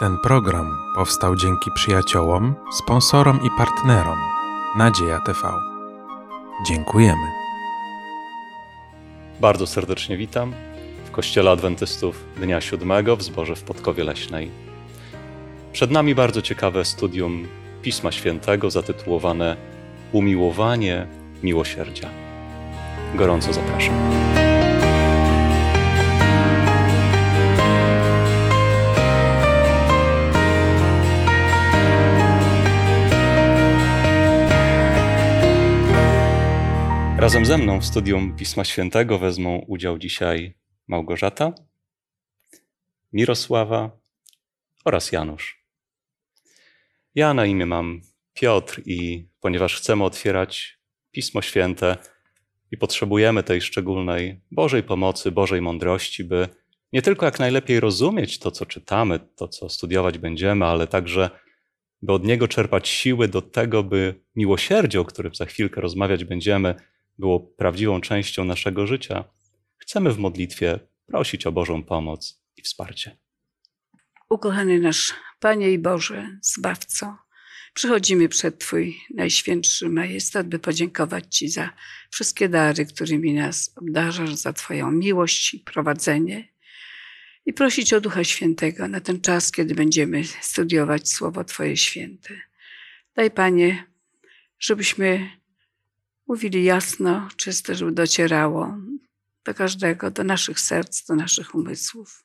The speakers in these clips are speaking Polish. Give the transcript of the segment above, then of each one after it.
Ten program powstał dzięki przyjaciołom, sponsorom i partnerom Nadzieja TV. Dziękujemy. Bardzo serdecznie witam w Kościele Adwentystów Dnia Siódmego w Zborze w Podkowie Leśnej. Przed nami bardzo ciekawe studium Pisma Świętego zatytułowane Umiłowanie miłosierdzia. Gorąco zapraszam. Razem ze mną w studium Pisma Świętego wezmą udział dzisiaj Małgorzata, Mirosława oraz Janusz. Ja na imię mam Piotr i ponieważ chcemy otwierać Pismo Święte i potrzebujemy tej szczególnej Bożej pomocy, Bożej mądrości, by nie tylko jak najlepiej rozumieć to, co czytamy, to, co studiować będziemy, ale także by od Niego czerpać siły do tego, by miłosierdzie, o którym za chwilkę rozmawiać będziemy, było prawdziwą częścią naszego życia, chcemy w modlitwie prosić o Bożą pomoc i wsparcie. Ukochany nasz Panie i Boże, Zbawco, przychodzimy przed Twój Najświętszy Majestat, by podziękować Ci za wszystkie dary, którymi nas obdarzasz, za Twoją miłość i prowadzenie i prosić o Ducha Świętego na ten czas, kiedy będziemy studiować Słowo Twoje święte. Daj Panie, żebyśmy mówili jasno, czyste, żeby docierało do każdego, do naszych serc, do naszych umysłów.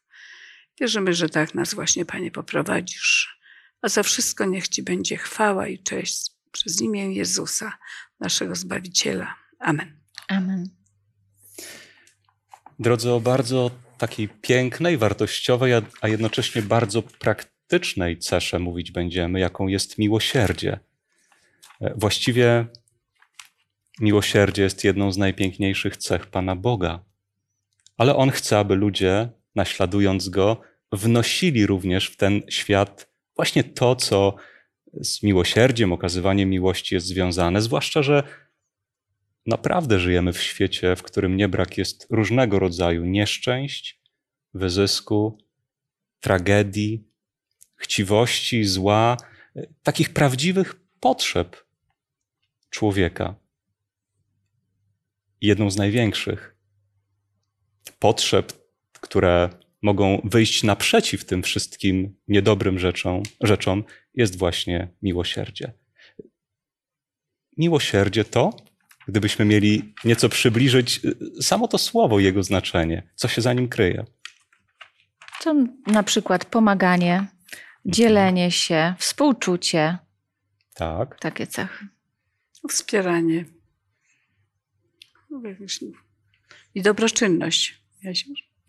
Wierzymy, że tak nas właśnie, Panie, poprowadzisz. A za wszystko niech Ci będzie chwała i cześć przez imię Jezusa, naszego Zbawiciela. Amen. Amen. Drodzy, o bardzo takiej pięknej, wartościowej, a jednocześnie bardzo praktycznej cesze mówić będziemy, jaką jest miłosierdzie. Właściwie Miłosierdzie jest jedną z najpiękniejszych cech Pana Boga, ale On chce, aby ludzie, naśladując Go, wnosili również w ten świat właśnie to, co z miłosierdziem, okazywaniem miłości jest związane, zwłaszcza, że naprawdę żyjemy w świecie, w którym nie brak jest różnego rodzaju nieszczęść, wyzysku, tragedii, chciwości, zła, takich prawdziwych potrzeb człowieka jedną z największych potrzeb, które mogą wyjść naprzeciw tym wszystkim niedobrym rzeczom, rzeczom, jest właśnie miłosierdzie. Miłosierdzie to, gdybyśmy mieli nieco przybliżyć samo to słowo, jego znaczenie, co się za nim kryje. To na przykład pomaganie, dzielenie się, współczucie. Tak. Takie cechy. Wspieranie. I dobroczynność.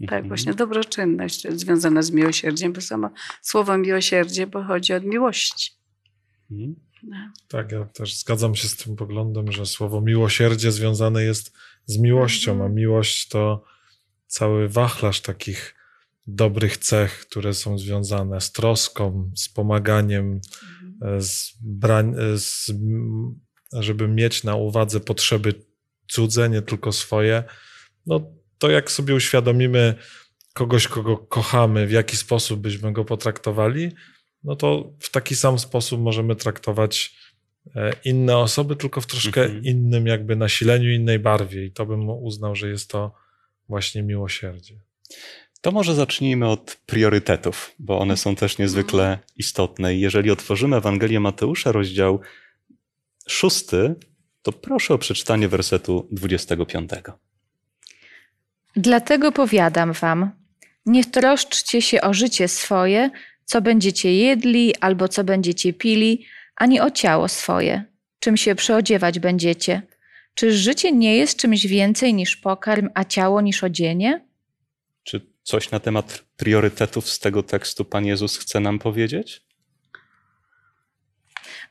Tak, Mhm. właśnie dobroczynność związana z miłosierdziem, bo samo słowo miłosierdzie pochodzi od miłości. Mhm. No. Tak, ja też zgadzam się z tym poglądem, że słowo miłosierdzie związane jest z miłością, a Mhm. miłość to cały wachlarz takich dobrych cech, które są związane z troską, z pomaganiem, Mhm. z brań, z, żeby mieć na uwadze potrzeby cudze, nie tylko swoje. No to jak sobie uświadomimy kogoś, kogo kochamy, w jaki sposób byśmy go potraktowali, no to w taki sam sposób możemy traktować e, inne osoby, tylko w troszkę Mhm. innym jakby nasileniu, innej barwie. I to bym uznał, że jest to właśnie miłosierdzie. To może zacznijmy od priorytetów, bo one są też niezwykle istotne. I jeżeli otworzymy Ewangelię Mateusza, rozdział szósty, to proszę o przeczytanie wersetu 25. Dlatego powiadam wam, nie troszczcie się o życie swoje, co będziecie jedli albo co będziecie pili, ani o ciało swoje, czym się przyodziewać będziecie. Czy życie nie jest czymś więcej niż pokarm, a ciało niż odzienie? Czy coś na temat priorytetów z tego tekstu Pan Jezus chce nam powiedzieć?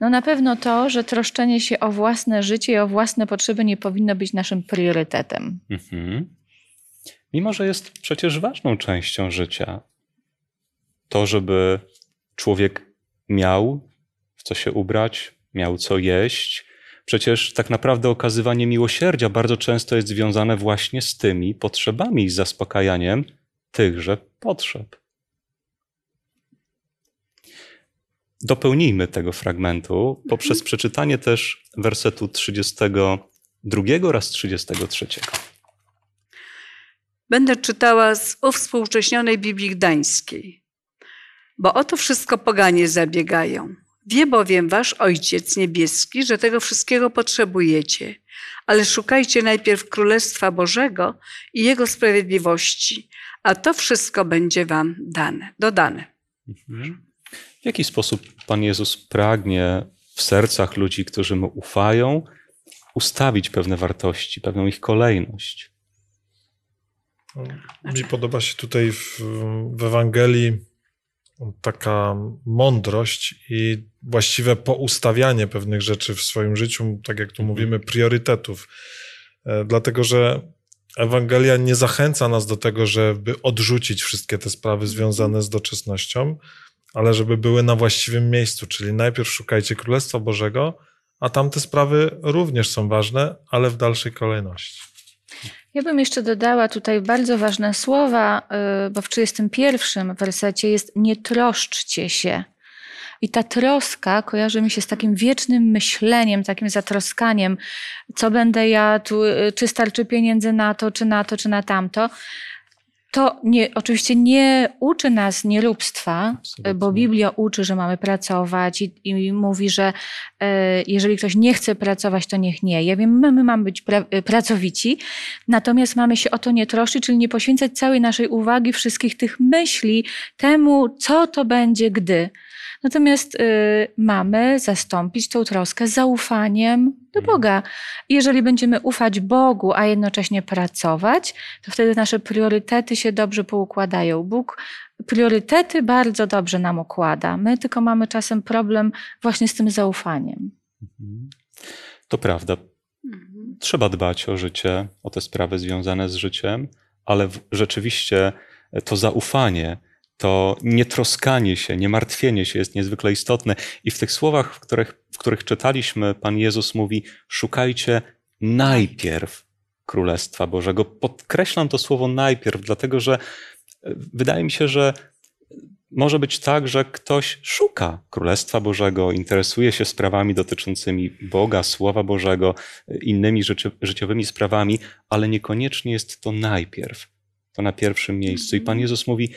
No na pewno to, że troszczenie się o własne życie i o własne potrzeby nie powinno być naszym priorytetem. Mhm. Mimo, że jest przecież ważną częścią życia, to, żeby człowiek miał w co się ubrać, miał co jeść. Przecież tak naprawdę okazywanie miłosierdzia bardzo często jest związane właśnie z tymi potrzebami i zaspokajaniem tychże potrzeb. Dopełnijmy tego fragmentu poprzez przeczytanie też wersetu 32 oraz 33. Będę czytała z uwspółcześnionej Biblii Gdańskiej. Bo o to wszystko poganie zabiegają. Wie bowiem wasz Ojciec Niebieski, że tego wszystkiego potrzebujecie, ale szukajcie najpierw Królestwa Bożego i Jego sprawiedliwości, a to wszystko będzie wam dane, dodane. Mhm. W jaki sposób Pan Jezus pragnie w sercach ludzi, którzy mu ufają, ustawić pewne wartości, pewną ich kolejność? Mi podoba się tutaj w, w Ewangelii taka mądrość i właściwe poustawianie pewnych rzeczy w swoim życiu, tak jak tu Mhm. mówimy, priorytetów. E, Dlatego, że Ewangelia nie zachęca nas do tego, żeby odrzucić wszystkie te sprawy związane z doczesnością, ale żeby były na właściwym miejscu. Czyli najpierw szukajcie Królestwa Bożego, a tamte sprawy również są ważne, ale w dalszej kolejności. Ja bym jeszcze dodała tutaj bardzo ważne słowa, y, bo w 31 wersecie jest nie troszczcie się. I ta troska kojarzy mi się z takim wiecznym myśleniem, takim zatroskaniem, co będę jadł, y, czy starczy pieniędzy na to, czy na to, czy na tamto. To nie, oczywiście nie uczy nas nieróbstwa, Absolutnie. bo Biblia uczy, że mamy pracować i, i mówi, że jeżeli ktoś nie chce pracować, to niech nie. Ja wiem, my, my mamy być pra, e, pracowici, natomiast mamy się o to nie troszczyć, czyli nie poświęcać całej naszej uwagi, wszystkich tych myśli temu, co to będzie, gdy. Natomiast y, mamy zastąpić tą troskę zaufaniem do Mhm. Boga. Jeżeli będziemy ufać Bogu, a jednocześnie pracować, to wtedy nasze priorytety się dobrze poukładają. Bóg priorytety bardzo dobrze nam układa. My tylko mamy czasem problem właśnie z tym zaufaniem. Mhm. To prawda. Mhm. Trzeba dbać o życie, o te sprawy związane z życiem, ale rzeczywiście to zaufanie, to nietroskanie się, nie martwienie się jest niezwykle istotne. I w tych słowach, w których, w których czytaliśmy, Pan Jezus mówi: Szukajcie najpierw Królestwa Bożego. Podkreślam to słowo najpierw, dlatego że e, wydaje mi się, że może być tak, że ktoś szuka Królestwa Bożego, interesuje się sprawami dotyczącymi Boga, Słowa Bożego, innymi życi- życiowymi sprawami, ale niekoniecznie jest to najpierw, to na pierwszym miejscu. I Pan Jezus mówi: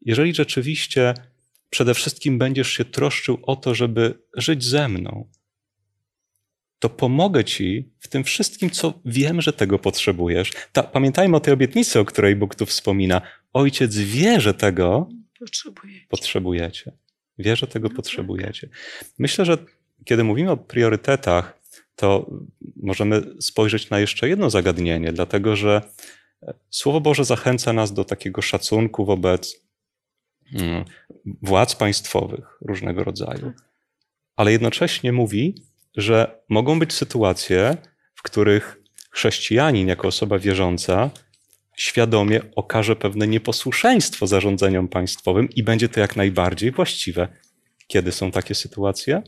Jeżeli rzeczywiście przede wszystkim będziesz się troszczył o to, żeby żyć ze mną, to pomogę ci w tym wszystkim, co wiem, że tego potrzebujesz. Ta, pamiętajmy o tej obietnicy, o której Bóg tu wspomina. Ojciec wie, że tego Potrzebuję. potrzebujecie. Wie, że tego potrzebujecie. Myślę, że kiedy mówimy o priorytetach, to możemy spojrzeć na jeszcze jedno zagadnienie, dlatego że Słowo Boże zachęca nas do takiego szacunku wobec mm, władz państwowych różnego rodzaju, ale jednocześnie mówi, że mogą być sytuacje, w których chrześcijanin jako osoba wierząca świadomie okaże pewne nieposłuszeństwo zarządzeniom państwowym i będzie to jak najbardziej właściwe. Kiedy są takie sytuacje?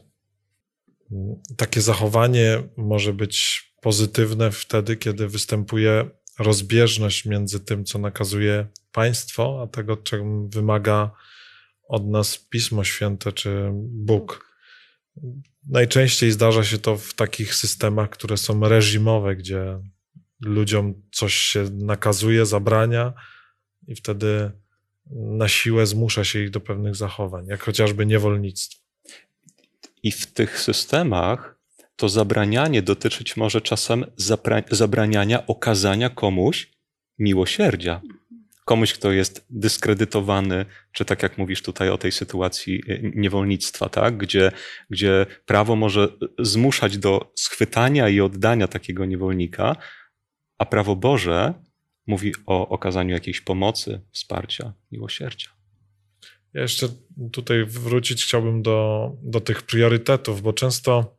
Takie zachowanie może być pozytywne wtedy, kiedy występuje rozbieżność między tym, co nakazuje państwo, a tego, czego wymaga od nas Pismo Święte czy Bóg. Najczęściej zdarza się to w takich systemach, które są reżimowe, gdzie ludziom coś się nakazuje, zabrania i wtedy na siłę zmusza się ich do pewnych zachowań, jak chociażby niewolnictwo. I w tych systemach to zabranianie dotyczyć może czasem zabraniania okazania komuś miłosierdzia. Komuś, kto jest dyskredytowany, czy tak jak mówisz tutaj o tej sytuacji y, niewolnictwa, tak? gdzie, gdzie prawo może zmuszać do schwytania i oddania takiego niewolnika, a prawo Boże mówi o okazaniu jakiejś pomocy, wsparcia, miłosierdzia. Ja jeszcze tutaj wrócić chciałbym do, do tych priorytetów, bo często,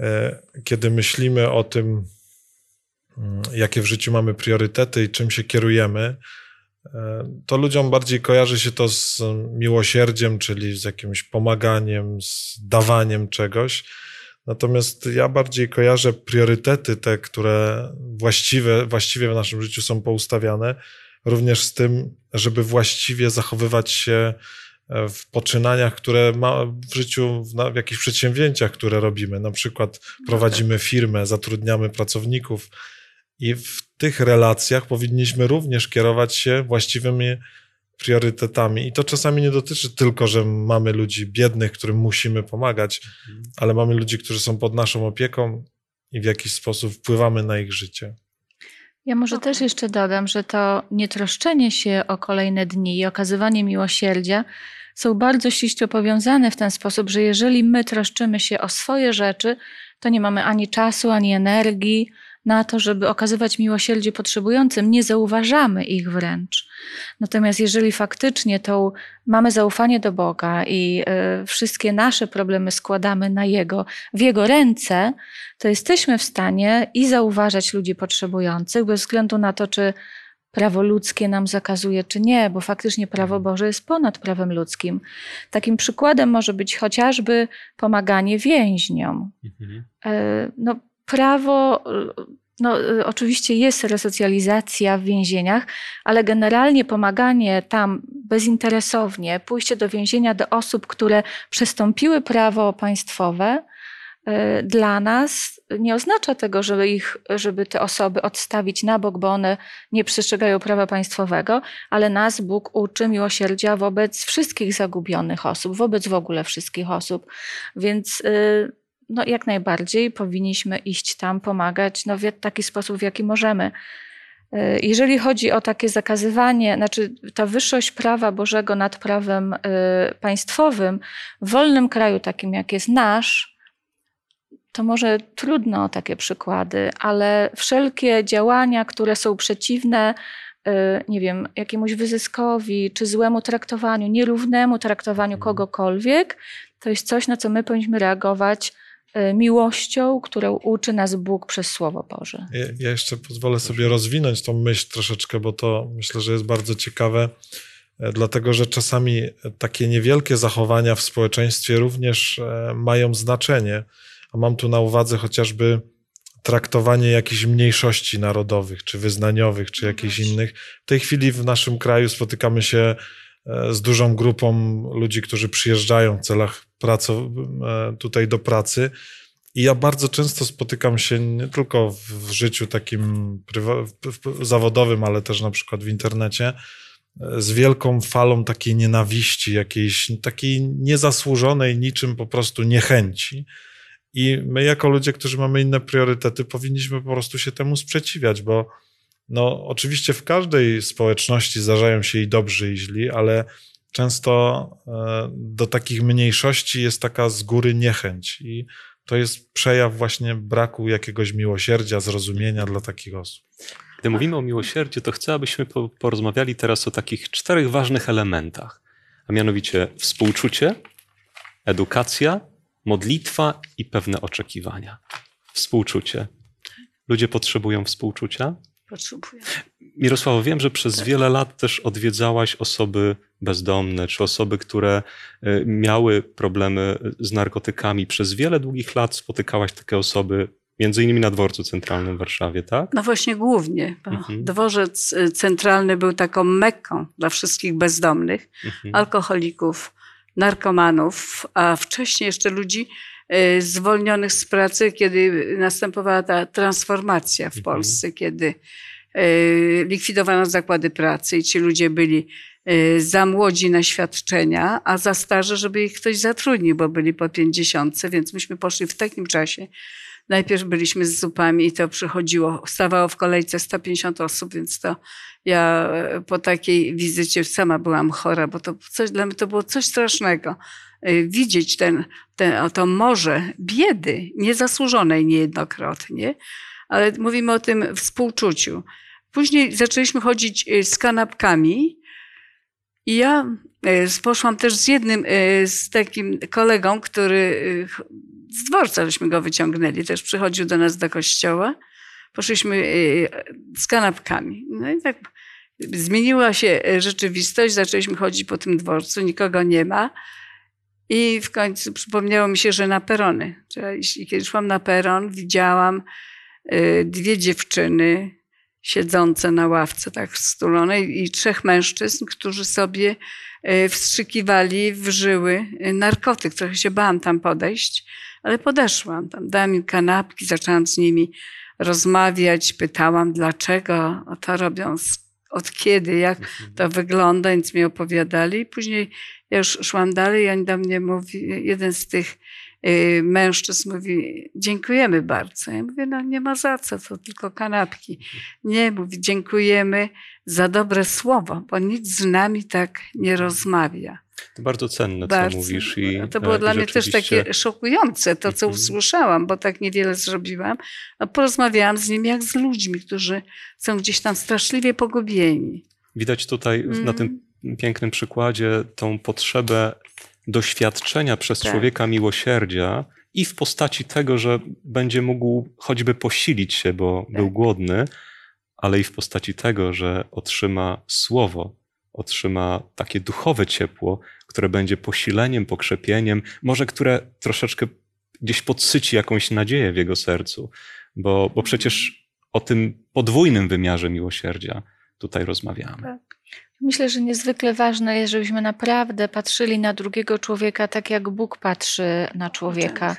e, kiedy myślimy o tym, mm, jakie w życiu mamy priorytety i czym się kierujemy, e, to ludziom bardziej kojarzy się to z miłosierdziem, czyli z jakimś pomaganiem, z dawaniem czegoś. Natomiast ja bardziej kojarzę priorytety, te, które właściwe, właściwie w naszym życiu są poustawiane, również z tym, żeby właściwie zachowywać się e, w poczynaniach, które ma w życiu, w, w jakichś przedsięwzięciach, które robimy. Na przykład prowadzimy firmę, zatrudniamy pracowników i w tych relacjach powinniśmy również kierować się właściwymi priorytetami. I to czasami nie dotyczy tylko, że mamy ludzi biednych, którym musimy pomagać, ale mamy ludzi, którzy są pod naszą opieką i w jakiś sposób wpływamy na ich życie. Ja może Okej. też jeszcze dodam, że to nietroszczenie się o kolejne dni i okazywanie miłosierdzia są bardzo ściśle powiązane w ten sposób, że jeżeli my troszczymy się o swoje rzeczy, to nie mamy ani czasu, ani energii na to, żeby okazywać miłosierdzie potrzebującym, nie zauważamy ich wręcz. Natomiast jeżeli faktycznie to mamy zaufanie do Boga i y, wszystkie nasze problemy składamy na Jego, w Jego ręce, to jesteśmy w stanie i zauważać ludzi potrzebujących, bez względu na to, czy prawo ludzkie nam zakazuje, czy nie, bo faktycznie prawo Boże jest ponad prawem ludzkim. Takim przykładem może być chociażby pomaganie więźniom. Mhm. E, No, prawo, no, oczywiście jest resocjalizacja w więzieniach, ale generalnie pomaganie tam bezinteresownie, pójście do więzienia do osób, które przestąpiły prawo państwowe, e, dla nas nie oznacza tego, żeby, ich, żeby te osoby odstawić na bok, bo one nie przestrzegają prawa państwowego, ale nas Bóg uczy miłosierdzia wobec wszystkich zagubionych osób, wobec w ogóle wszystkich osób. Więc y, no, jak najbardziej powinniśmy iść tam, pomagać no, w taki sposób, w jaki możemy. Y, Jeżeli chodzi o takie zakazywanie, znaczy ta wyższość prawa Bożego nad prawem y, państwowym, w wolnym kraju takim jak jest nasz, to może trudno o takie przykłady, ale wszelkie działania, które są przeciwne, y, nie wiem, jakiemuś wyzyskowi, czy złemu traktowaniu, nierównemu traktowaniu kogokolwiek, to jest coś, na co my powinniśmy reagować miłością, którą uczy nas Bóg przez Słowo Boże. Ja, ja jeszcze pozwolę sobie rozwinąć tą myśl troszeczkę, bo to myślę, że jest bardzo ciekawe, e, dlatego że czasami takie niewielkie zachowania w społeczeństwie również e, mają znaczenie. A mam tu na uwadze chociażby traktowanie jakichś mniejszości narodowych, czy wyznaniowych, czy jakichś właśnie. innych. W tej chwili w naszym kraju spotykamy się e, z dużą grupą ludzi, którzy przyjeżdżają w celach praco, e, tutaj do pracy. I ja bardzo często spotykam się nie tylko w- życiu takim zawodowym, ale też na przykład w internecie, e, z wielką falą takiej nienawiści, jakiejś takiej niezasłużonej niczym po prostu niechęci. I my, jako ludzie, którzy mamy inne priorytety, powinniśmy po prostu się temu sprzeciwiać, bo no, oczywiście w każdej społeczności zdarzają się i dobrzy, i źli, ale często e, do takich mniejszości jest taka z góry niechęć. I to jest przejaw właśnie braku jakiegoś miłosierdzia, zrozumienia dla takich osób. Gdy mówimy o miłosierdziu, to chcę, abyśmy po, porozmawiali teraz o takich czterech ważnych elementach, a mianowicie współczucie, edukacja, modlitwa i pewne oczekiwania. Współczucie. Ludzie potrzebują współczucia. Potrzebuję. Mirosławo, wiem, że przez wiele lat też odwiedzałaś osoby bezdomne, czy osoby, które y, miały problemy z narkotykami. Przez wiele długich lat spotykałaś takie osoby, między innymi na dworcu centralnym w Warszawie, tak? No właśnie głównie, bo Mhm. dworzec y, centralny był taką mekką dla wszystkich bezdomnych, Mhm. alkoholików, narkomanów, a wcześniej jeszcze ludzi y, zwolnionych z pracy, kiedy następowała ta transformacja w Mhm. Polsce, kiedy y, likwidowano zakłady pracy i ci ludzie byli za młodzi na świadczenia, a za starzy, żeby ich ktoś zatrudnił, bo byli po pięćdziesiątce, więc myśmy poszli w takim czasie. Najpierw byliśmy z zupami i to przychodziło, stawało w kolejce 150 osób, więc to ja e, po takiej wizycie sama byłam chora, bo to coś, dla mnie to było coś strasznego. Y, Widzieć ten, ten, to morze biedy, niezasłużonej niejednokrotnie, ale mówimy o tym współczuciu. Później zaczęliśmy chodzić y, z kanapkami i ja y, poszłam też z jednym, y, z takim kolegą, który ch- z dworca żeśmy go wyciągnęli, też przychodził do nas do kościoła. Poszliśmy z kanapkami. No i tak zmieniła się rzeczywistość, zaczęliśmy chodzić po tym dworcu, nikogo nie ma. I w końcu przypomniało mi się, że na perony. Kiedy szłam na peron, widziałam dwie dziewczyny, siedzące na ławce tak stulonej i trzech mężczyzn, którzy sobie e, wstrzykiwali w żyły e, narkotyk. Trochę się bałam tam podejść, ale podeszłam tam. Dałam im kanapki, zaczęłam z nimi rozmawiać, pytałam dlaczego to robią, od kiedy, jak to wygląda, więc mi opowiadali. Później ja już szłam dalej i oni do mnie mówi, jeden z tych mężczyzn mówi, dziękujemy bardzo. Ja mówię, no nie ma za co, to tylko kanapki. Nie, mówi, dziękujemy za dobre słowo, bo nic z nami tak nie rozmawia. To bardzo cenne, Bardzo. co mówisz. I, to było e, dla i mnie też rzeczywiście- takie szokujące, to co Mhm. usłyszałam, bo tak niewiele zrobiłam. No, porozmawiałam z nimi jak z ludźmi, którzy są gdzieś tam straszliwie pogubieni. Widać tutaj na Mm. tym pięknym przykładzie tą potrzebę doświadczenia przez Tak. człowieka miłosierdzia i w postaci tego, że będzie mógł choćby posilić się, bo Tak. był głodny, ale i w postaci tego, że otrzyma słowo, otrzyma takie duchowe ciepło, które będzie posileniem, pokrzepieniem, może które troszeczkę gdzieś podsyci jakąś nadzieję w jego sercu, bo, bo przecież o tym podwójnym wymiarze miłosierdzia tutaj rozmawiamy. Myślę, że niezwykle ważne jest, żebyśmy naprawdę patrzyli na drugiego człowieka tak, jak Bóg patrzy na człowieka.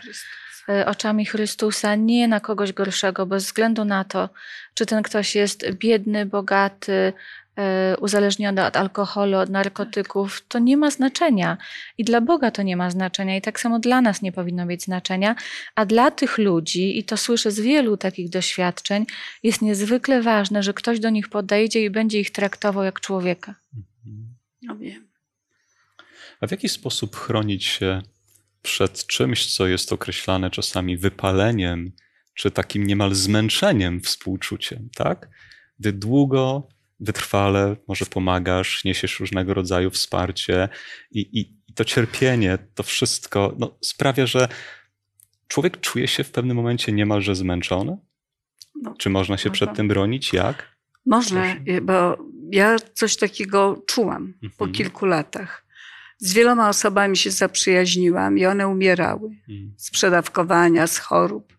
e, oczami Chrystusa, nie na kogoś gorszego, bez względu na to, czy ten ktoś jest biedny, bogaty, e, uzależniony od alkoholu, od narkotyków, to nie ma znaczenia. I dla Boga to nie ma znaczenia, i tak samo dla nas nie powinno mieć znaczenia. A dla tych ludzi, i to słyszę z wielu takich doświadczeń, jest niezwykle ważne, że ktoś do nich podejdzie i będzie ich traktował jak człowieka. No wiem. A w jaki sposób chronić się przed czymś, co jest określane czasami wypaleniem, czy takim niemal zmęczeniem współczuciem, tak? Gdy długo, wytrwale może pomagasz, niesiesz różnego rodzaju wsparcie i, i, i to cierpienie, to wszystko no, sprawia, że człowiek czuje się w pewnym momencie niemalże zmęczony? No, Czy można się przed Można. tym bronić? Jak? Można, Proszę. y, bo ja coś takiego czułam po Mhm. kilku latach. Z wieloma osobami się zaprzyjaźniłam i one umierały Mm. z przedawkowania, z chorób.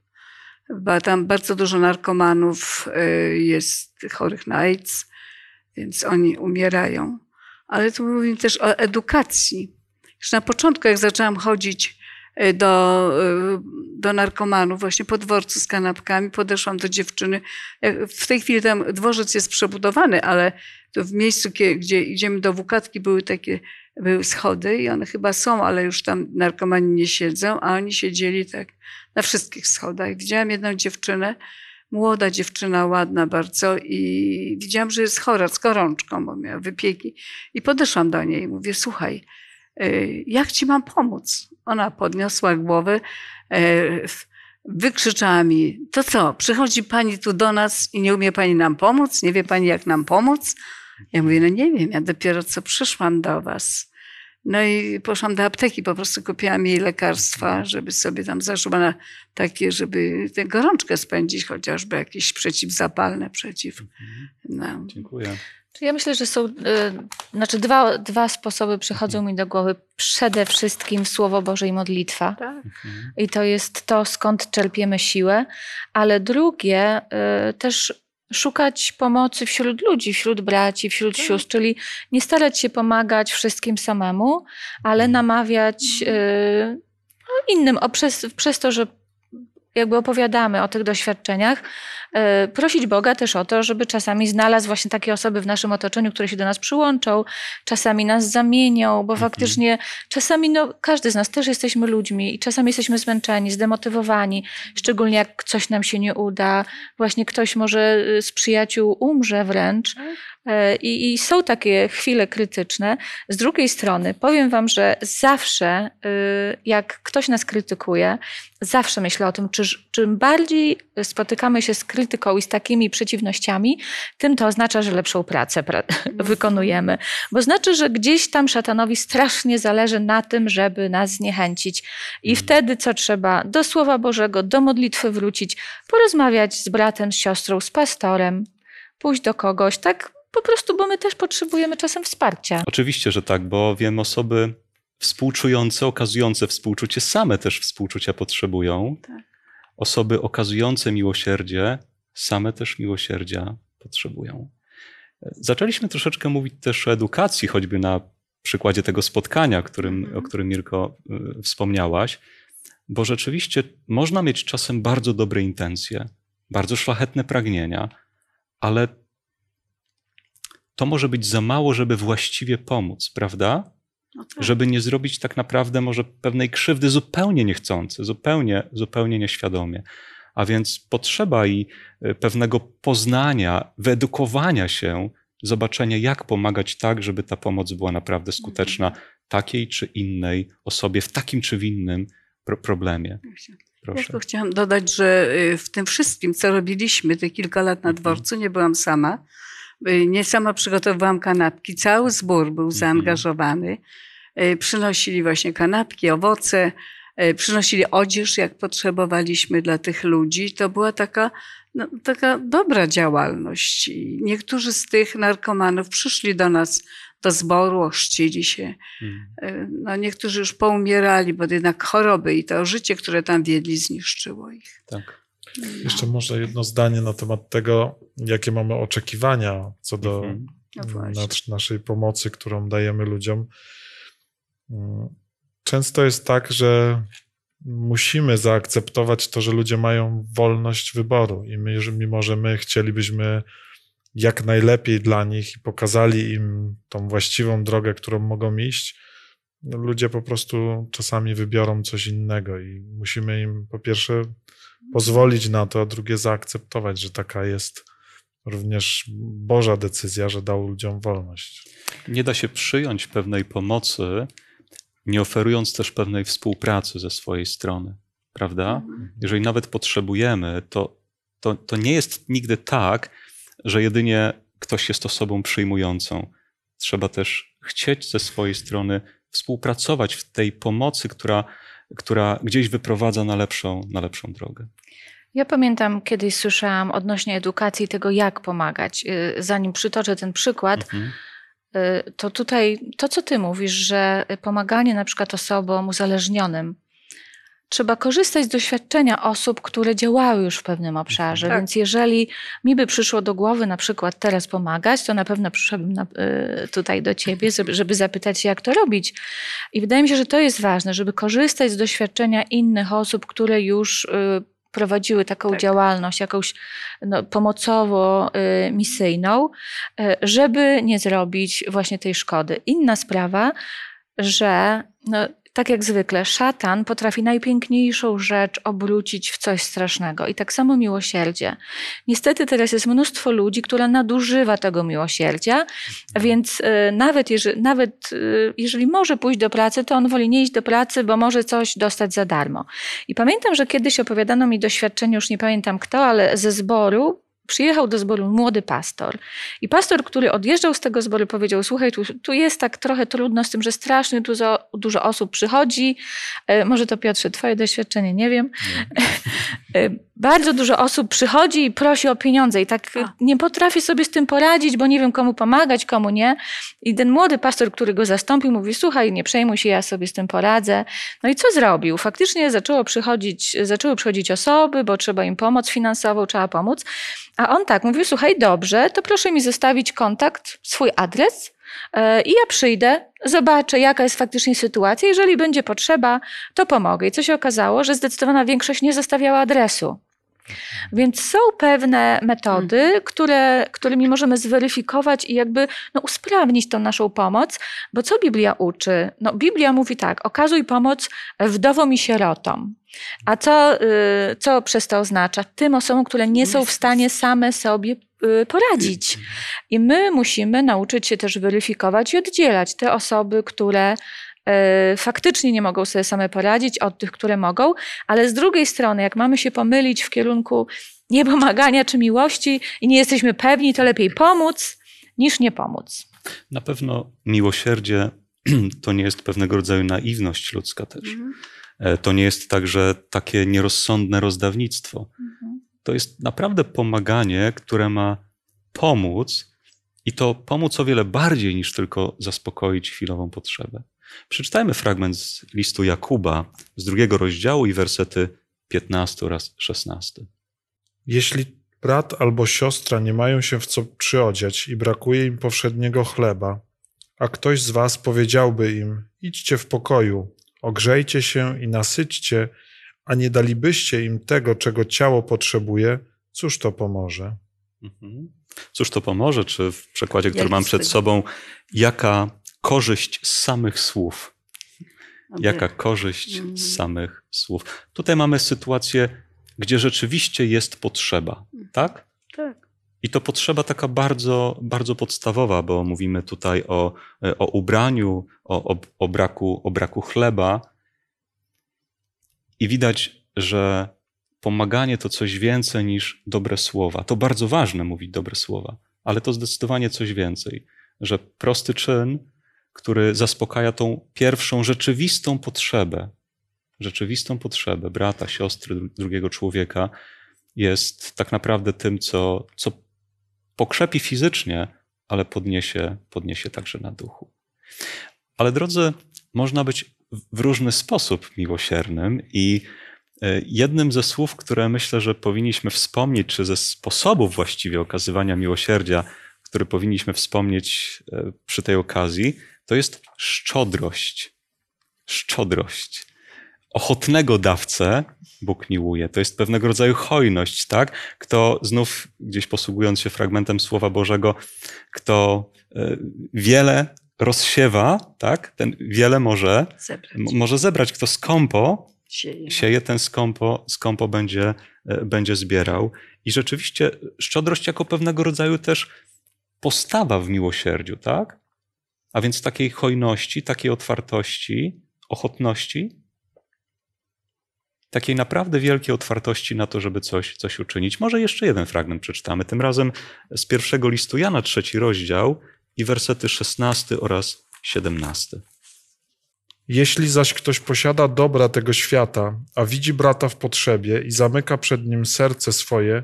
Bo tam bardzo dużo narkomanów y, jest chorych na AIDS, więc oni umierają. Ale tu mówimy też o edukacji. Już na początku, jak zaczęłam chodzić y, do, y, do narkomanów, właśnie po dworcu z kanapkami, podeszłam do dziewczyny. W tej chwili tam dworzec jest przebudowany, ale w miejscu, gdzie idziemy do Wukatki, były takie były schody i one chyba są, ale już tam narkomani nie siedzą, a oni siedzieli tak na wszystkich schodach. Widziałam jedną dziewczynę, młoda dziewczyna, ładna bardzo i widziałam, że jest chora z gorączką, bo miała wypieki. I podeszłam do niej i mówię, słuchaj, y, jak ci mam pomóc? Ona podniosła głowę, y, wykrzyczała mi, to co, przychodzi pani tu do nas i nie umie pani nam pomóc? Nie wie pani, jak nam pomóc? Ja mówię, no nie wiem, ja dopiero co przyszłam do was. No i poszłam do apteki, po prostu kupiłam jej lekarstwa, żeby sobie tam zaszła na takie, żeby tę gorączkę spędzić, chociażby jakieś przeciwzapalne, przeciw. No. Dziękuję. Czy Ja myślę, że są, y, znaczy dwa, dwa sposoby przychodzą mi do głowy. Przede wszystkim Słowo Boże i modlitwa. Tak. Mhm. I to jest to, skąd czerpiemy siłę. Ale drugie, y, też szukać pomocy wśród ludzi, wśród braci, wśród Tak. sióstr, czyli nie starać się pomagać wszystkim samemu, ale namawiać y, no, innym o, przez, przez to, że jakby opowiadamy o tych doświadczeniach, y, prosić Boga też o to, żeby czasami znalazł właśnie takie osoby w naszym otoczeniu, które się do nas przyłączą, czasami nas zamienią, bo Mhm. faktycznie czasami no, każdy z nas też jesteśmy ludźmi i czasami jesteśmy zmęczeni, zdemotywowani, szczególnie jak coś nam się nie uda, właśnie ktoś może y, z przyjaciół umrze wręcz. E, I, I są takie chwile krytyczne. Z drugiej strony powiem Wam, że zawsze, y, jak ktoś nas krytykuje, zawsze myślę o tym, czy, czym bardziej spotykamy się z krytyką i z takimi przeciwnościami, tym to oznacza, że lepszą pracę pra- wykonujemy. Bo znaczy, że gdzieś tam szatanowi strasznie zależy na tym, żeby nas zniechęcić. I Mhm. wtedy co trzeba? Do Słowa Bożego, do modlitwy wrócić, porozmawiać z bratem, z siostrą, z pastorem, pójść do kogoś, tak po prostu, bo my też potrzebujemy czasem wsparcia. Oczywiście, że tak, bo wiem osoby współczujące, okazujące współczucie, same też współczucia potrzebują. Tak. Osoby okazujące miłosierdzie, same też miłosierdzia potrzebują. Zaczęliśmy troszeczkę mówić też o edukacji, choćby na przykładzie tego spotkania, którym, Mhm. o którym Mirko y, wspomniałaś, bo rzeczywiście można mieć czasem bardzo dobre intencje, bardzo szlachetne pragnienia, ale to może być za mało, żeby właściwie pomóc, prawda? No tak. Żeby nie zrobić tak naprawdę może pewnej krzywdy zupełnie niechcący, zupełnie, zupełnie nieświadomie. A więc potrzeba i y, pewnego poznania, wyedukowania się, zobaczenia, jak pomagać tak, żeby ta pomoc była naprawdę skuteczna takiej czy innej osobie w takim czy w innym pro problemie. Ja Proszę. tylko chciałam dodać, że y, w tym wszystkim, co robiliśmy te kilka lat na Mhm. dworcu, nie byłam sama. Y, Nie sama przygotowywałam kanapki. Cały zbór był Mhm. zaangażowany. Y, Przynosili właśnie kanapki, owoce, y, przynosili odzież, jak potrzebowaliśmy dla tych ludzi. To była taka, no, taka dobra działalność. I niektórzy z tych narkomanów przyszli do nas do zboru, ochrzcili się. Y, No, niektórzy już poumierali, bo jednak choroby i to życie, które tam wiedli, zniszczyło ich. Tak. Jeszcze może jedno zdanie na temat tego, jakie mamy oczekiwania co do Mhm. No nas- naszej pomocy, którą dajemy ludziom. Mm, Często jest tak, że musimy zaakceptować to, że ludzie mają wolność wyboru i my, mimo że my chcielibyśmy jak najlepiej dla nich i pokazali im tą właściwą drogę, którą mogą iść, no ludzie po prostu czasami wybiorą coś innego i musimy im po pierwsze pozwolić na to, a drugie zaakceptować, że taka jest również Boża decyzja, że dał ludziom wolność. Nie da się przyjąć pewnej pomocy, nie oferując też pewnej współpracy ze swojej strony, prawda? Jeżeli nawet potrzebujemy, to, to, to nie jest nigdy tak, że jedynie ktoś jest osobą przyjmującą. Trzeba też chcieć ze swojej strony współpracować w tej pomocy, która, która gdzieś wyprowadza na lepszą, na lepszą drogę. Ja pamiętam, kiedyś słyszałam odnośnie edukacji tego, jak pomagać. Y, Zanim przytoczę ten przykład, Mhm. y, to tutaj to, co ty mówisz, że pomaganie na przykład osobom uzależnionym, trzeba korzystać z doświadczenia osób, które działały już w pewnym obszarze. Tak. Więc jeżeli mi by przyszło do głowy na przykład teraz pomagać, to na pewno przyszłabym na, y, tutaj do ciebie, żeby, zapytać się, jak to robić. I wydaje mi się, że to jest ważne, żeby korzystać z doświadczenia innych osób, które już y, prowadziły taką Tak. działalność, jakąś no, pomocowo-misyjną, y, żeby nie zrobić właśnie tej szkody. Inna sprawa, że no, tak jak zwykle, szatan potrafi najpiękniejszą rzecz obrócić w coś strasznego. I tak samo miłosierdzie. Niestety teraz jest mnóstwo ludzi, które nadużywa tego miłosierdzia, więc y, nawet, jeżeli, nawet y, jeżeli może pójść do pracy, to on woli nie iść do pracy, bo może coś dostać za darmo. I pamiętam, że kiedyś opowiadano mi doświadczenie, już nie pamiętam kto, ale ze zboru, przyjechał do zboru młody pastor. I pastor, który odjeżdżał z tego zboru, powiedział: Słuchaj, tu, tu jest tak trochę trudno z tym, że strasznie dużo, dużo osób przychodzi. E, może to Piotrze, Twoje doświadczenie, nie wiem. E, Bardzo dużo osób przychodzi i prosi o pieniądze, i tak A. nie potrafię sobie z tym poradzić, bo nie wiem, komu pomagać, komu nie. I ten młody pastor, który go zastąpił, mówi: Słuchaj, nie przejmuj się, ja sobie z tym poradzę. No i co zrobił? Faktycznie zaczęło przychodzić, zaczęły przychodzić osoby, bo trzeba im pomoc finansową, trzeba pomóc. A on tak mówił: Słuchaj, dobrze, to proszę mi zostawić kontakt, swój adres. e, I ja przyjdę, zobaczę, jaka jest faktycznie sytuacja. Jeżeli będzie potrzeba, to pomogę. I co się okazało, że zdecydowana większość nie zostawiała adresu. Więc są pewne metody, które, którymi możemy zweryfikować i jakby no, usprawnić tą naszą pomoc, bo co Biblia uczy? No, Biblia mówi tak: okazuj pomoc wdowom i sierotom. A co, y, co przez to oznacza? Tym osobom, które nie są w stanie same sobie y, poradzić. I my musimy nauczyć się też weryfikować i oddzielać te osoby, które e, faktycznie nie mogą sobie same poradzić, od tych, które mogą, ale z drugiej strony, jak mamy się pomylić w kierunku niepomagania czy miłości i nie jesteśmy pewni, to lepiej pomóc niż nie pomóc. Na pewno miłosierdzie to nie jest pewnego rodzaju naiwność ludzka też. Mhm. E, To nie jest także takie nierozsądne rozdawnictwo. To jest naprawdę pomaganie, które ma pomóc i to pomóc o wiele bardziej niż tylko zaspokoić chwilową potrzebę. Przeczytajmy fragment z listu Jakuba z drugiego rozdziału i wersety 15 oraz 16. Jeśli Brat albo siostra nie mają się w co przyodziać i brakuje im powszedniego chleba, a ktoś z was powiedziałby im: Idźcie w pokoju, ogrzejcie się i nasyćcie, a nie dalibyście im tego, czego ciało potrzebuje, cóż to pomoże? Mhm. Cóż to pomoże? Czy w przekładzie, który mam przed tego? sobą, jaka korzyść z samych słów? Jaka korzyść Mhm. z samych słów? Tutaj mamy sytuację, gdzie rzeczywiście jest potrzeba, tak? Tak. I to potrzeba taka bardzo, bardzo podstawowa, bo mówimy tutaj o, o ubraniu, o, o, braku, o braku chleba. I widać, że pomaganie to coś więcej niż dobre słowa. To bardzo ważne mówić dobre słowa, ale to zdecydowanie coś więcej. Że prosty czyn, który zaspokaja tą pierwszą rzeczywistą potrzebę, rzeczywistą potrzebę brata, siostry, dru- drugiego człowieka, jest tak naprawdę tym, co, co pokrzepi fizycznie, ale podniesie, podniesie także na duchu. Ale drodzy, można być w różny sposób miłosiernym i e, jednym ze słów, które myślę, że powinniśmy wspomnieć, czy ze sposobów właściwie okazywania miłosierdzia, który powinniśmy wspomnieć e, przy tej okazji, to jest szczodrość. Szczodrość. Ochotnego dawcę Bóg miłuje. To jest pewnego rodzaju hojność, tak? Kto znów, gdzieś posługując się fragmentem Słowa Bożego, kto e, wiele rozsiewa, tak? Ten wiele może, Zebrać. może zebrać. Kto skąpo Sieje. sieje, ten skąpo, skąpo będzie, e, będzie zbierał. I rzeczywiście szczodrość jako pewnego rodzaju też postawa w miłosierdziu, tak? A więc takiej hojności, takiej otwartości, ochotności, takiej naprawdę wielkiej otwartości na to, żeby coś, coś uczynić. Może jeszcze jeden fragment przeczytamy, tym razem z pierwszego listu Jana, trzeci rozdział i wersety 16 oraz 17. Jeśli zaś ktoś posiada dobra tego świata, a widzi brata w potrzebie i zamyka przed nim serce swoje,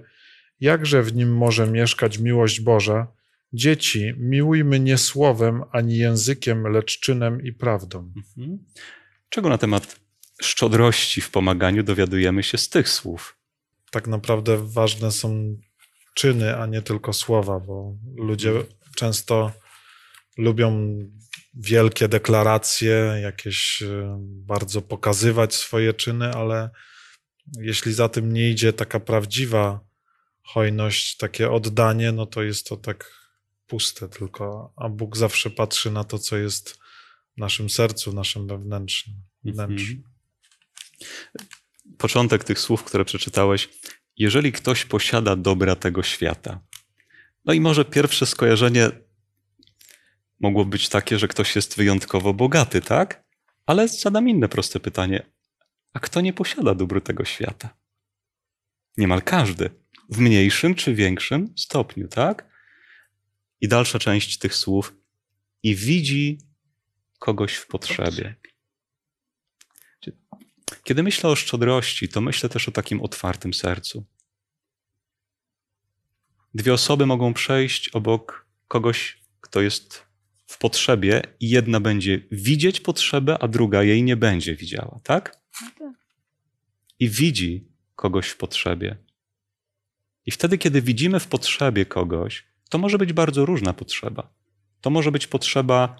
jakże w nim może mieszkać miłość Boża? Dzieci, miłujmy nie słowem ani językiem, lecz czynem i prawdą. Mhm. Czego na temat szczodrości w pomaganiu dowiadujemy się z tych słów? Tak naprawdę ważne są czyny, a nie tylko słowa, bo ludzie często lubią wielkie deklaracje, jakieś e, bardzo pokazywać swoje czyny, ale jeśli za tym nie idzie taka prawdziwa hojność, takie oddanie, no to jest to tak puste tylko, a Bóg zawsze patrzy na to, co jest w naszym sercu, w naszym wewnętrznym wnętrzu. Mhm. Początek tych słów, które przeczytałeś. Jeżeli ktoś posiada dobra tego świata. No i może pierwsze skojarzenie mogło być takie, że ktoś jest wyjątkowo bogaty, tak? Ale zadam inne proste pytanie. A kto nie posiada dóbr tego świata? Niemal każdy. W mniejszym czy większym stopniu, tak? I dalsza część tych słów. I widzi kogoś w potrzebie. Kiedy myślę o szczodrości, to myślę też o takim otwartym sercu. Dwie osoby mogą przejść obok kogoś, kto jest w potrzebie, i jedna będzie widzieć potrzebę, a druga jej nie będzie widziała, tak? I widzi kogoś w potrzebie. I wtedy, kiedy widzimy w potrzebie kogoś, to może być bardzo różna potrzeba. To może być potrzeba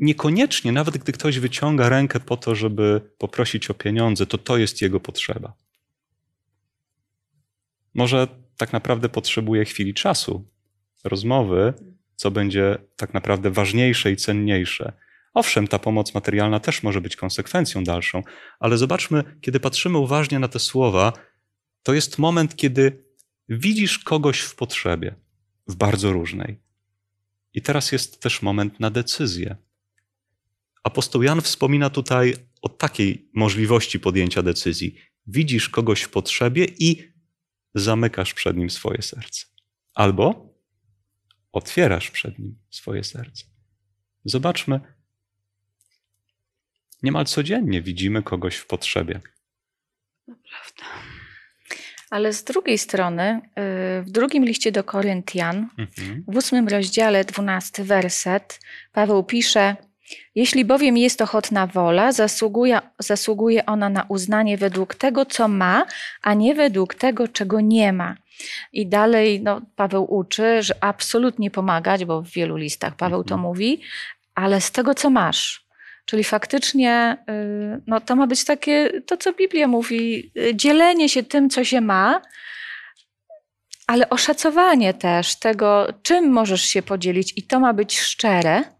niekoniecznie, nawet gdy ktoś wyciąga rękę po to, żeby poprosić o pieniądze, to to jest jego potrzeba. Może tak naprawdę potrzebuje chwili czasu, rozmowy, co będzie tak naprawdę ważniejsze i cenniejsze. Owszem, ta pomoc materialna też może być konsekwencją dalszą, ale zobaczmy, kiedy patrzymy uważnie na te słowa, to jest moment, kiedy widzisz kogoś w potrzebie, w bardzo różnej. I teraz jest też moment na decyzję. Apostoł Jan wspomina tutaj o takiej możliwości podjęcia decyzji. Widzisz kogoś w potrzebie i zamykasz przed nim swoje serce. Albo otwierasz przed nim swoje serce. Zobaczmy, niemal codziennie widzimy kogoś w potrzebie. Prawda. Ale z drugiej strony, y, w drugim liście do Koryntian, Mhm. w ósmym rozdziale, dwunasty werset, Paweł pisze: Jeśli bowiem jest ochotna wola, zasługuje, zasługuje ona na uznanie według tego, co ma, a nie według tego, czego nie ma. I dalej no, Paweł uczy, że absolutnie pomagać, bo w wielu listach Paweł to Mhm. mówi, ale z tego, co masz. Czyli faktycznie y, no, to ma być takie, to co Biblia mówi, y, dzielenie się tym, co się ma, ale oszacowanie też tego, czym możesz się podzielić, i to ma być szczere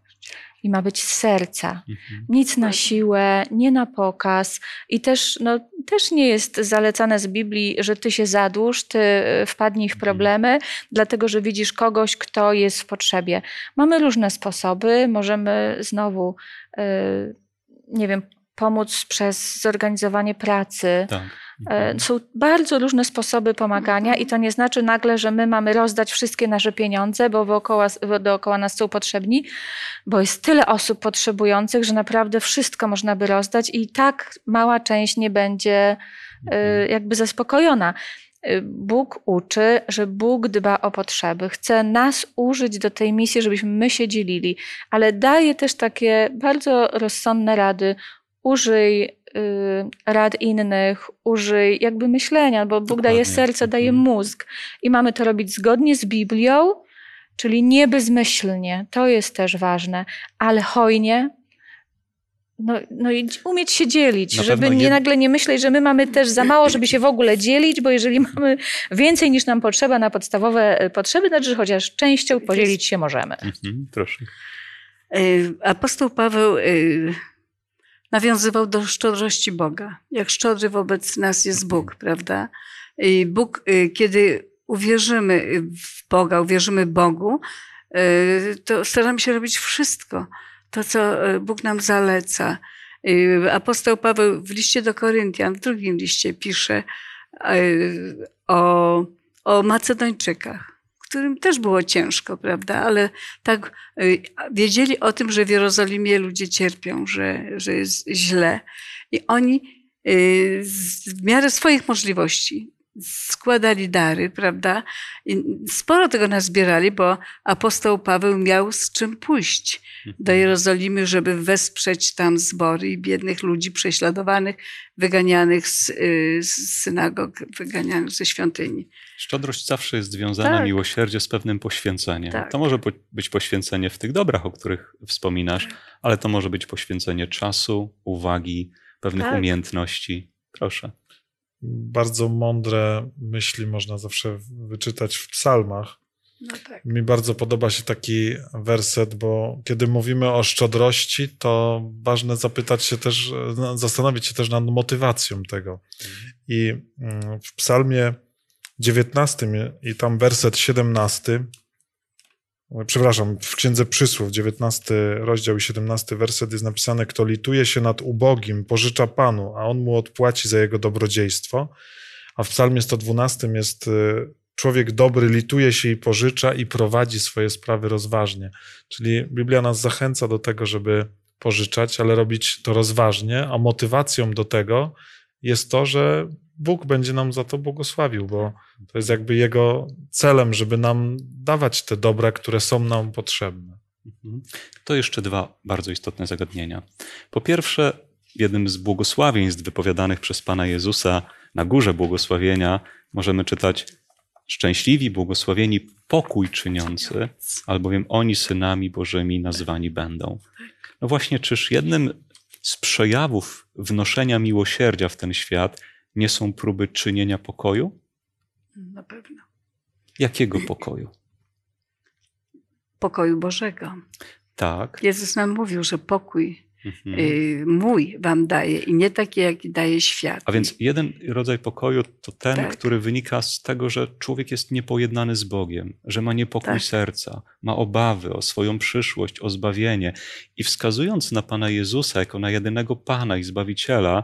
i ma być z serca. Mhm. Nic na siłę, nie na pokaz. I też, no, też nie jest zalecane z Biblii, że ty się zadłuż, ty y, wpadnij w Mhm. problemy, dlatego że widzisz kogoś, kto jest w potrzebie. Mamy różne sposoby. Możemy znowu, y, nie wiem, pomóc przez zorganizowanie pracy. Tak. E, Mhm. Są bardzo różne sposoby pomagania i to nie znaczy nagle, że my mamy rozdać wszystkie nasze pieniądze, bo wookoła, dookoła nas są potrzebni, bo jest tyle osób potrzebujących, że naprawdę wszystko można by rozdać i tak mała część nie będzie e, jakby zaspokojona. E, Bóg uczy, że Bóg dba o potrzeby, chce nas użyć do tej misji, żebyśmy my się dzielili, ale daje też takie bardzo rozsądne rady. Użyj rad innych, użyj jakby myślenia, bo Bóg daje Dokładnie. serce, daje Mhm. mózg i mamy to robić zgodnie z Biblią, czyli nie bezmyślnie, to jest też ważne, ale hojnie. No, no i umieć się dzielić, Na żeby nie jed- nagle nie myśleć, że my mamy też za mało, żeby się w ogóle dzielić, bo jeżeli mamy więcej niż nam potrzeba na podstawowe e, potrzeby, znaczy, że chociaż częścią podzielić się możemy. Mhm. Proszę. Y, Apostoł Paweł y, nawiązywał do szczodrości Boga. Jak szczodry wobec nas jest Bóg, prawda? I Bóg, y, kiedy uwierzymy w Boga, uwierzymy Bogu, y, to staramy się robić wszystko, to co y, Bóg nam zaleca. Apostoł Paweł w liście do Koryntian, w drugim liście pisze o, o Macedończykach, którym też było ciężko, prawda? Ale tak y, wiedzieli o tym, że w Jerozolimie ludzie cierpią, że, że jest źle. I oni y, w miarę swoich możliwości składali dary, prawda? I sporo tego nazbierali, bo apostoł Paweł miał z czym pójść do Jerozolimy, żeby wesprzeć tam zbory i biednych ludzi prześladowanych, wyganianych z, y, z synagog, wyganianych ze świątyni. Szczodrość zawsze jest związana, Tak. miłosierdzie z pewnym poświęceniem. Tak. To może być poświęcenie w tych dobrach, o których wspominasz, ale to może być poświęcenie czasu, uwagi, pewnych Tak. umiejętności. Proszę. Bardzo mądre myśli można zawsze wyczytać w psalmach. No tak. Mi bardzo podoba się taki werset, bo kiedy mówimy o szczodrości, to ważne zapytać się też, no, zastanowić się też nad motywacją tego. I mm, w psalmie 19 i tam werset 17, przepraszam, w Księdze Przysłów, 19 rozdział i 17 werset jest napisane, kto lituje się nad ubogim, pożycza Panu, a On mu odpłaci za jego dobrodziejstwo. A w psalmie 112 jest y, człowiek dobry lituje się i pożycza i prowadzi swoje sprawy rozważnie. Czyli Biblia nas zachęca do tego, żeby pożyczać, ale robić to rozważnie, a motywacją do tego jest to, że Bóg będzie nam za to błogosławił, bo to jest jakby Jego celem, żeby nam dawać te dobra, które są nam potrzebne. Mhm. To jeszcze dwa bardzo istotne zagadnienia. Po pierwsze, jednym z błogosławieństw wypowiadanych przez Pana Jezusa na górze błogosławienia możemy czytać szczęśliwi, błogosławieni pokój czyniący, albowiem oni synami Bożymi nazwani będą. No właśnie, czyż jednym z przejawów wnoszenia miłosierdzia w ten świat nie są próby czynienia pokoju? Na pewno. Jakiego pokoju? Pokoju Bożego. Tak. Jezus nam mówił, że pokój Mhm. y, mój wam daje i nie taki, jaki daje świat. A więc jeden rodzaj pokoju to ten, Tak. który wynika z tego, że człowiek jest niepojednany z Bogiem, że ma niepokój Tak. serca, ma obawy o swoją przyszłość, o zbawienie. I wskazując na Pana Jezusa jako na jedynego Pana i Zbawiciela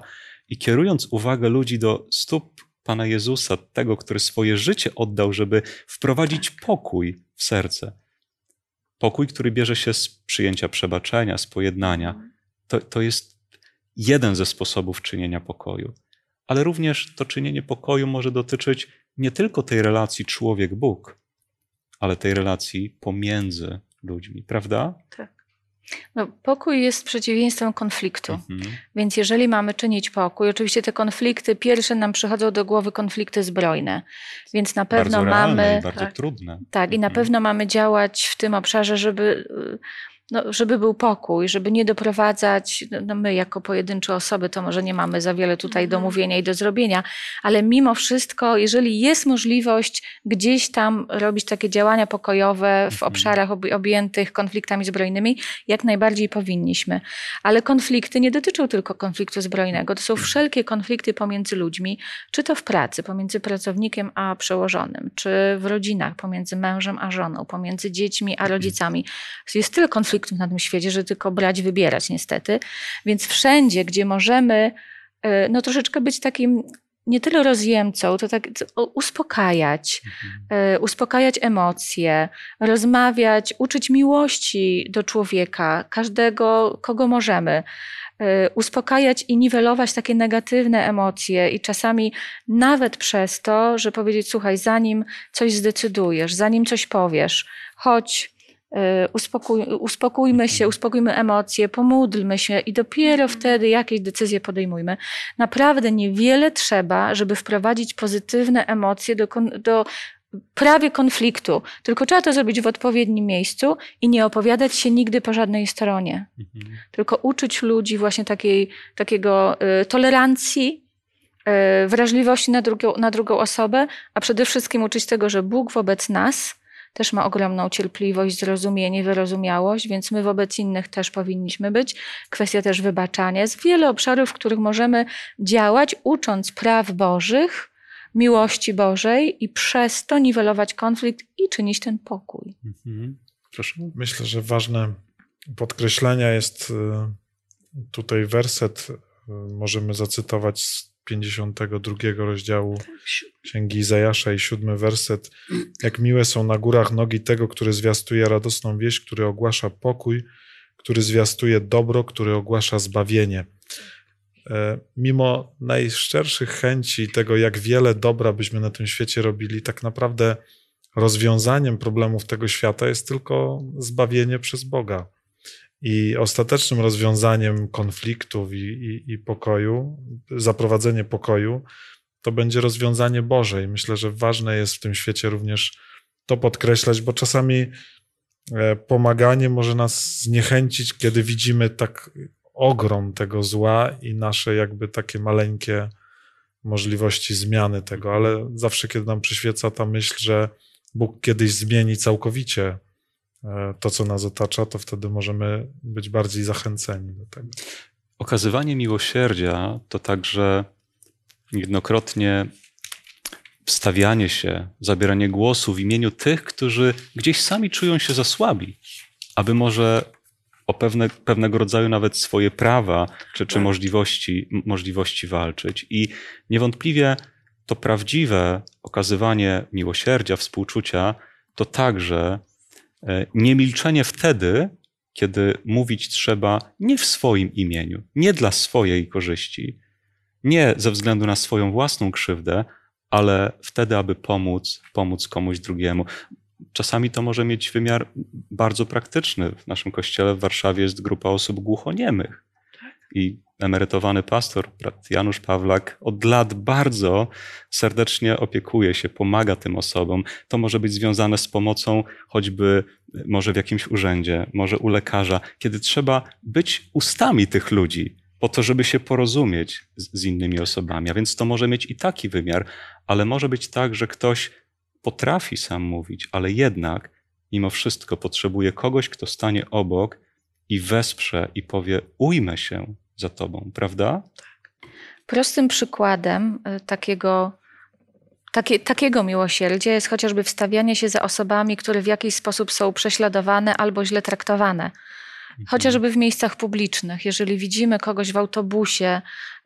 i kierując uwagę ludzi do stóp Pana Jezusa, tego, który swoje życie oddał, żeby wprowadzić pokój w serce. Pokój, który bierze się z przyjęcia przebaczenia, z pojednania. To, to jest jeden ze sposobów czynienia pokoju. Ale również to czynienie pokoju może dotyczyć nie tylko tej relacji człowiek-Bóg, ale tej relacji pomiędzy ludźmi, prawda? Tak. No, pokój jest przeciwieństwem konfliktu. Mhm. Więc jeżeli mamy czynić pokój, oczywiście te konflikty, pierwsze nam przychodzą do głowy konflikty zbrojne. Więc na pewno bardzo realne mamy. i bardzo tak. trudne. Tak, i na Mhm. pewno mamy działać w tym obszarze, żeby, y, no, żeby był pokój, żeby nie doprowadzać, no, no my jako pojedyncze osoby to może nie mamy za wiele tutaj do Mhm. mówienia i do zrobienia, ale mimo wszystko, jeżeli jest możliwość gdzieś tam robić takie działania pokojowe w Mhm. obszarach ob- objętych konfliktami zbrojnymi, jak najbardziej powinniśmy. Ale konflikty nie dotyczą tylko konfliktu zbrojnego, to są wszelkie konflikty pomiędzy ludźmi, czy to w pracy, pomiędzy pracownikiem a przełożonym, czy w rodzinach, pomiędzy mężem a żoną, pomiędzy dziećmi a rodzicami. Jest tyle konfliktów na tym świecie, że tylko brać, wybierać niestety. Więc wszędzie, gdzie możemy e, no, troszeczkę być takim nie tyle rozjemcą, to tak to uspokajać, Mhm. e, uspokajać emocje, rozmawiać, uczyć miłości do człowieka, każdego, kogo możemy. e, Uspokajać i niwelować takie negatywne emocje, i czasami nawet przez to, że powiedzieć: Słuchaj, zanim coś zdecydujesz, zanim coś powiesz, chodź, uspokój, uspokójmy się, uspokójmy emocje, pomódlmy się, i dopiero wtedy jakieś decyzje podejmujmy. Naprawdę niewiele trzeba, żeby wprowadzić pozytywne emocje do, do prawie konfliktu. Tylko trzeba to zrobić w odpowiednim miejscu i nie opowiadać się nigdy po żadnej stronie. Mhm. Tylko uczyć ludzi właśnie takiej, takiego y, tolerancji, y, wrażliwości na drugą, na drugą osobę, a przede wszystkim uczyć tego, że Bóg wobec nas też ma ogromną cierpliwość, zrozumienie, wyrozumiałość, więc my wobec innych też powinniśmy być. Kwestia też wybaczania. Jest wiele obszarów, w których możemy działać, ucząc praw Bożych, miłości Bożej i przez to niwelować konflikt i czynić ten pokój. Mhm. Proszę. Myślę, że ważne podkreślenia jest y, tutaj werset, y, możemy zacytować z 52 rozdziału Księgi Izajasza i siódmy werset. Jak miłe są na górach nogi tego, który zwiastuje radosną wieść, który ogłasza pokój, który zwiastuje dobro, który ogłasza zbawienie. E, Mimo najszczerszych chęci tego, jak wiele dobra byśmy na tym świecie robili, tak naprawdę rozwiązaniem problemów tego świata jest tylko zbawienie przez Boga. I ostatecznym rozwiązaniem konfliktów i, i, i pokoju, zaprowadzenie pokoju, to będzie rozwiązanie Boże. I myślę, że ważne jest w tym świecie również to podkreślać, bo czasami e, pomaganie może nas zniechęcić, kiedy widzimy tak ogrom tego zła i nasze jakby takie maleńkie możliwości zmiany tego, ale zawsze, kiedy nam przyświeca ta myśl, że Bóg kiedyś zmieni całkowicie to, co nas otacza, to wtedy możemy być bardziej zachęceni do tego. Okazywanie miłosierdzia to także niejednokrotnie wstawianie się, zabieranie głosu w imieniu tych, którzy gdzieś sami czują się za słabi, aby może o pewne, pewnego rodzaju nawet swoje prawa czy, czy Tak. możliwości, możliwości walczyć. I niewątpliwie to prawdziwe okazywanie miłosierdzia, współczucia, to także e, niemilczenie wtedy, kiedy mówić trzeba nie w swoim imieniu, nie dla swojej korzyści, nie ze względu na swoją własną krzywdę, ale wtedy, aby pomóc, pomóc komuś drugiemu. Czasami to może mieć wymiar bardzo praktyczny. W naszym kościele w Warszawie jest grupa osób głuchoniemych. I emerytowany pastor, brat Janusz Pawlak, od lat bardzo serdecznie opiekuje się, pomaga tym osobom. To może być związane z pomocą choćby może w jakimś urzędzie, może u lekarza, kiedy trzeba być ustami tych ludzi, po to, żeby się porozumieć z, z innymi osobami. A więc to może mieć i taki wymiar, ale może być tak, że ktoś potrafi sam mówić, ale jednak mimo wszystko potrzebuje kogoś, kto stanie obok i wesprze i powie: Ujmę się za tobą, prawda? Prostym przykładem y, takiego, takie, takiego miłosierdzia jest chociażby wstawianie się za osobami, które w jakiś sposób są prześladowane albo źle traktowane. Chociażby w miejscach publicznych, jeżeli widzimy kogoś w autobusie,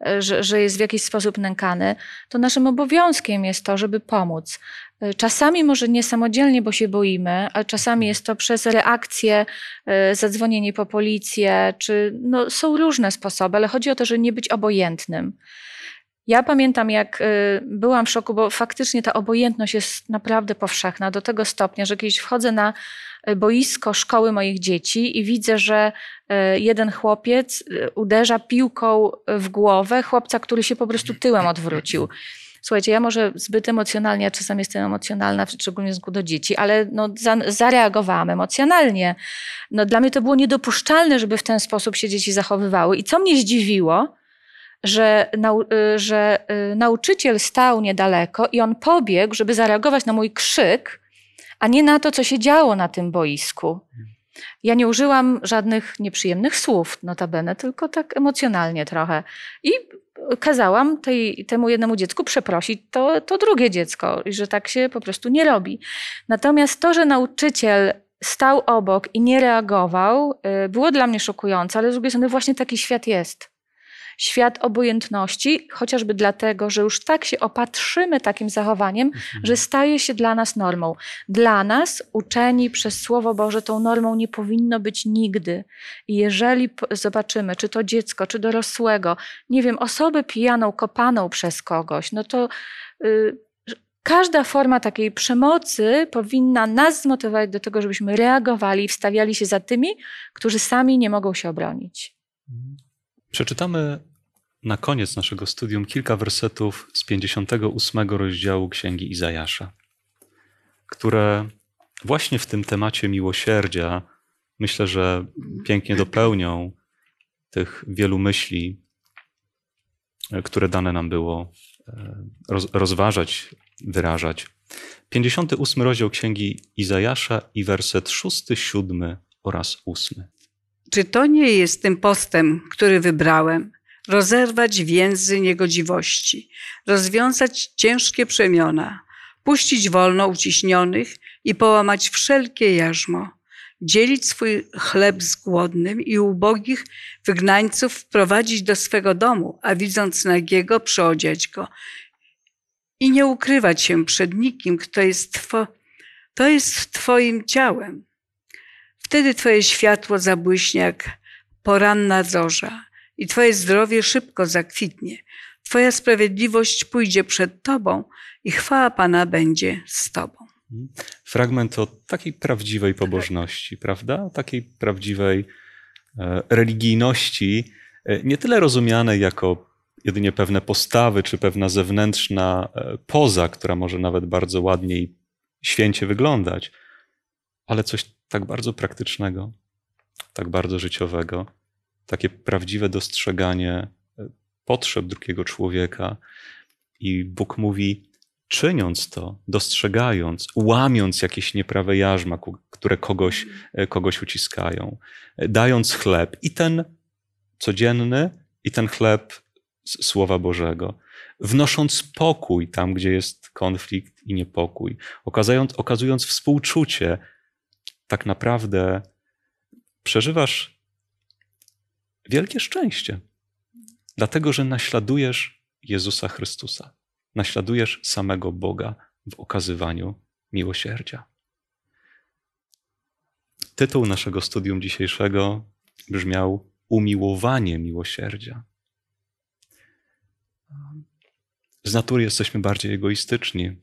y, że, że jest w jakiś sposób nękany, to naszym obowiązkiem jest to, żeby pomóc. Y, Czasami może nie samodzielnie, bo się boimy, ale czasami jest to przez reakcję, y, zadzwonienie po policję, czy no, są różne sposoby, ale chodzi o to, żeby nie być obojętnym. Ja pamiętam, jak byłam w szoku, bo faktycznie ta obojętność jest naprawdę powszechna do tego stopnia, że kiedyś wchodzę na boisko szkoły moich dzieci i widzę, że e, jeden chłopiec e, uderza piłką w głowę chłopca, który się po prostu tyłem odwrócił. Słuchajcie, ja może zbyt emocjonalnie, ja czasem jestem emocjonalna, szczególnie w stosunku do dzieci, ale no, za, zareagowałam emocjonalnie. No, dla mnie to było niedopuszczalne, żeby w ten sposób się dzieci zachowywały. I co mnie zdziwiło, że, nau, że y, nauczyciel stał niedaleko i on pobiegł, żeby zareagować na mój krzyk, a nie na to, co się działo na tym boisku. Ja nie użyłam żadnych nieprzyjemnych słów, notabene, tylko tak emocjonalnie trochę. I kazałam tej, temu jednemu dziecku przeprosić to, to drugie dziecko, że tak się po prostu nie robi. Natomiast to, że nauczyciel stał obok i nie reagował, y, było dla mnie szokujące, ale z drugiej strony właśnie taki świat jest świat obojętności, chociażby dlatego, że już tak się opatrzymy takim zachowaniem, mhm. że staje się dla nas normą. Dla nas, uczeni przez Słowo Boże, tą normą nie powinno być nigdy. I jeżeli zobaczymy, czy to dziecko, czy dorosłego, nie wiem, osobę pijaną, kopaną przez kogoś, no to. Yy, każda forma takiej przemocy powinna nas zmotywować do tego, żebyśmy reagowali i wstawiali się za tymi, którzy sami nie mogą się obronić. Przeczytamy na koniec naszego studium kilka wersetów z 58 rozdziału Księgi Izajasza, które właśnie w tym temacie miłosierdzia myślę, że pięknie dopełnią tych wielu myśli, które dane nam było e, rozważać, wyrażać. 58 rozdział Księgi Izajasza i werset 6, 7 oraz 8. Czy to nie jest tym postem, który wybrałem? Rozerwać więzy niegodziwości, rozwiązać ciężkie przemiona, puścić wolno uciśnionych i połamać wszelkie jarzmo, dzielić swój chleb z głodnym i ubogich wygnańców wprowadzić do swego domu, a widząc nagiego, przyodziać go i nie ukrywać się przed nikim, kto jest, two, jest Twoim ciałem. Wtedy Twoje światło zabłyśnie jak poranna zorza i Twoje zdrowie szybko zakwitnie. Twoja sprawiedliwość pójdzie przed Tobą i chwała Pana będzie z Tobą. Fragment o takiej prawdziwej pobożności, prawda? Takiej prawdziwej e, religijności, e, nie tyle rozumianej jako jedynie pewne postawy, czy pewna zewnętrzna e, poza, która może nawet bardzo ładnie i święcie wyglądać, ale coś tak bardzo praktycznego, tak bardzo życiowego, takie prawdziwe dostrzeganie e, potrzeb drugiego człowieka. I Bóg mówi, czyniąc to, dostrzegając, łamiąc jakieś nieprawe jarzma, które kogoś, e, kogoś uciskają, e, dając chleb i ten codzienny, i ten chleb Słowa Bożego, wnosząc pokój tam, gdzie jest konflikt i niepokój, okazując, okazując współczucie tak naprawdę przeżywasz wielkie szczęście, dlatego że naśladujesz Jezusa Chrystusa, naśladujesz samego Boga w okazywaniu miłosierdzia. Tytuł naszego studium dzisiejszego brzmiał Umiłowanie miłosierdzia. Z natury jesteśmy bardziej egoistyczni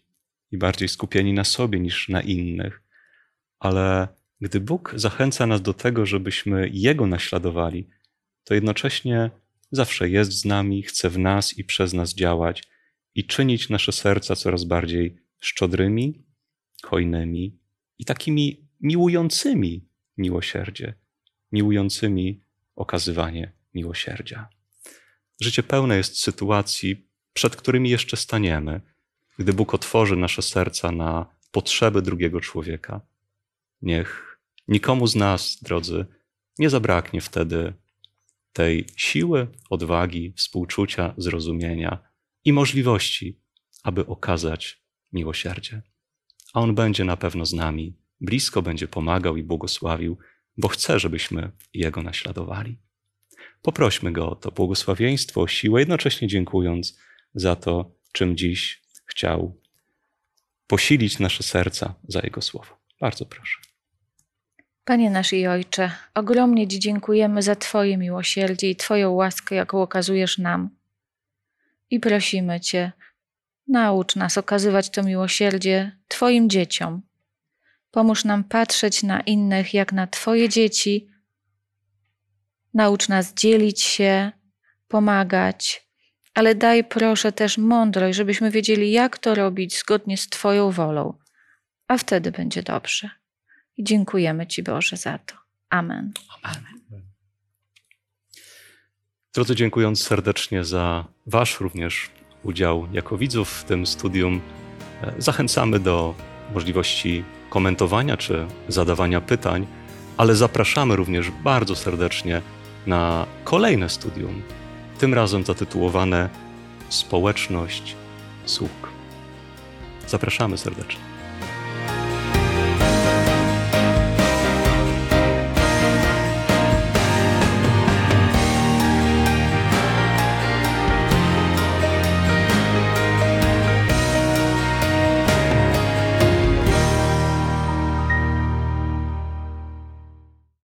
i bardziej skupieni na sobie niż na innych ale gdy Bóg zachęca nas do tego, żebyśmy Jego naśladowali, to jednocześnie zawsze jest z nami, chce w nas i przez nas działać i czynić nasze serca coraz bardziej szczodrymi, hojnymi i takimi miłującymi miłosierdzie, miłującymi okazywanie miłosierdzia. Życie pełne jest sytuacji, przed którymi jeszcze staniemy, gdy Bóg otworzy nasze serca na potrzeby drugiego człowieka Niech nikomu z nas, drodzy, nie zabraknie wtedy tej siły, odwagi, współczucia, zrozumienia i możliwości, aby okazać miłosierdzie. A On będzie na pewno z nami, blisko będzie pomagał i błogosławił, bo chce, żebyśmy Jego naśladowali. Poprośmy Go o to błogosławieństwo, o siłę, jednocześnie dziękując za to, czym dziś chciał posilić nasze serca za Jego słowo. Bardzo proszę. Panie nasz i Ojcze, ogromnie Ci dziękujemy za Twoje miłosierdzie i Twoją łaskę, jaką okazujesz nam. I prosimy Cię, naucz nas okazywać to miłosierdzie Twoim dzieciom. Pomóż nam patrzeć na innych jak na Twoje dzieci. Naucz nas dzielić się, pomagać, ale daj proszę też mądrość, żebyśmy wiedzieli, jak to robić zgodnie z Twoją wolą, a wtedy będzie dobrze. I dziękujemy Ci, Boże, za to. Amen. Drodzy, dziękując serdecznie za Wasz również udział jako widzów w tym studium, e, zachęcamy do możliwości komentowania czy zadawania pytań, ale zapraszamy również bardzo serdecznie na kolejne studium, tym razem zatytułowane Społeczność sług. Zapraszamy serdecznie.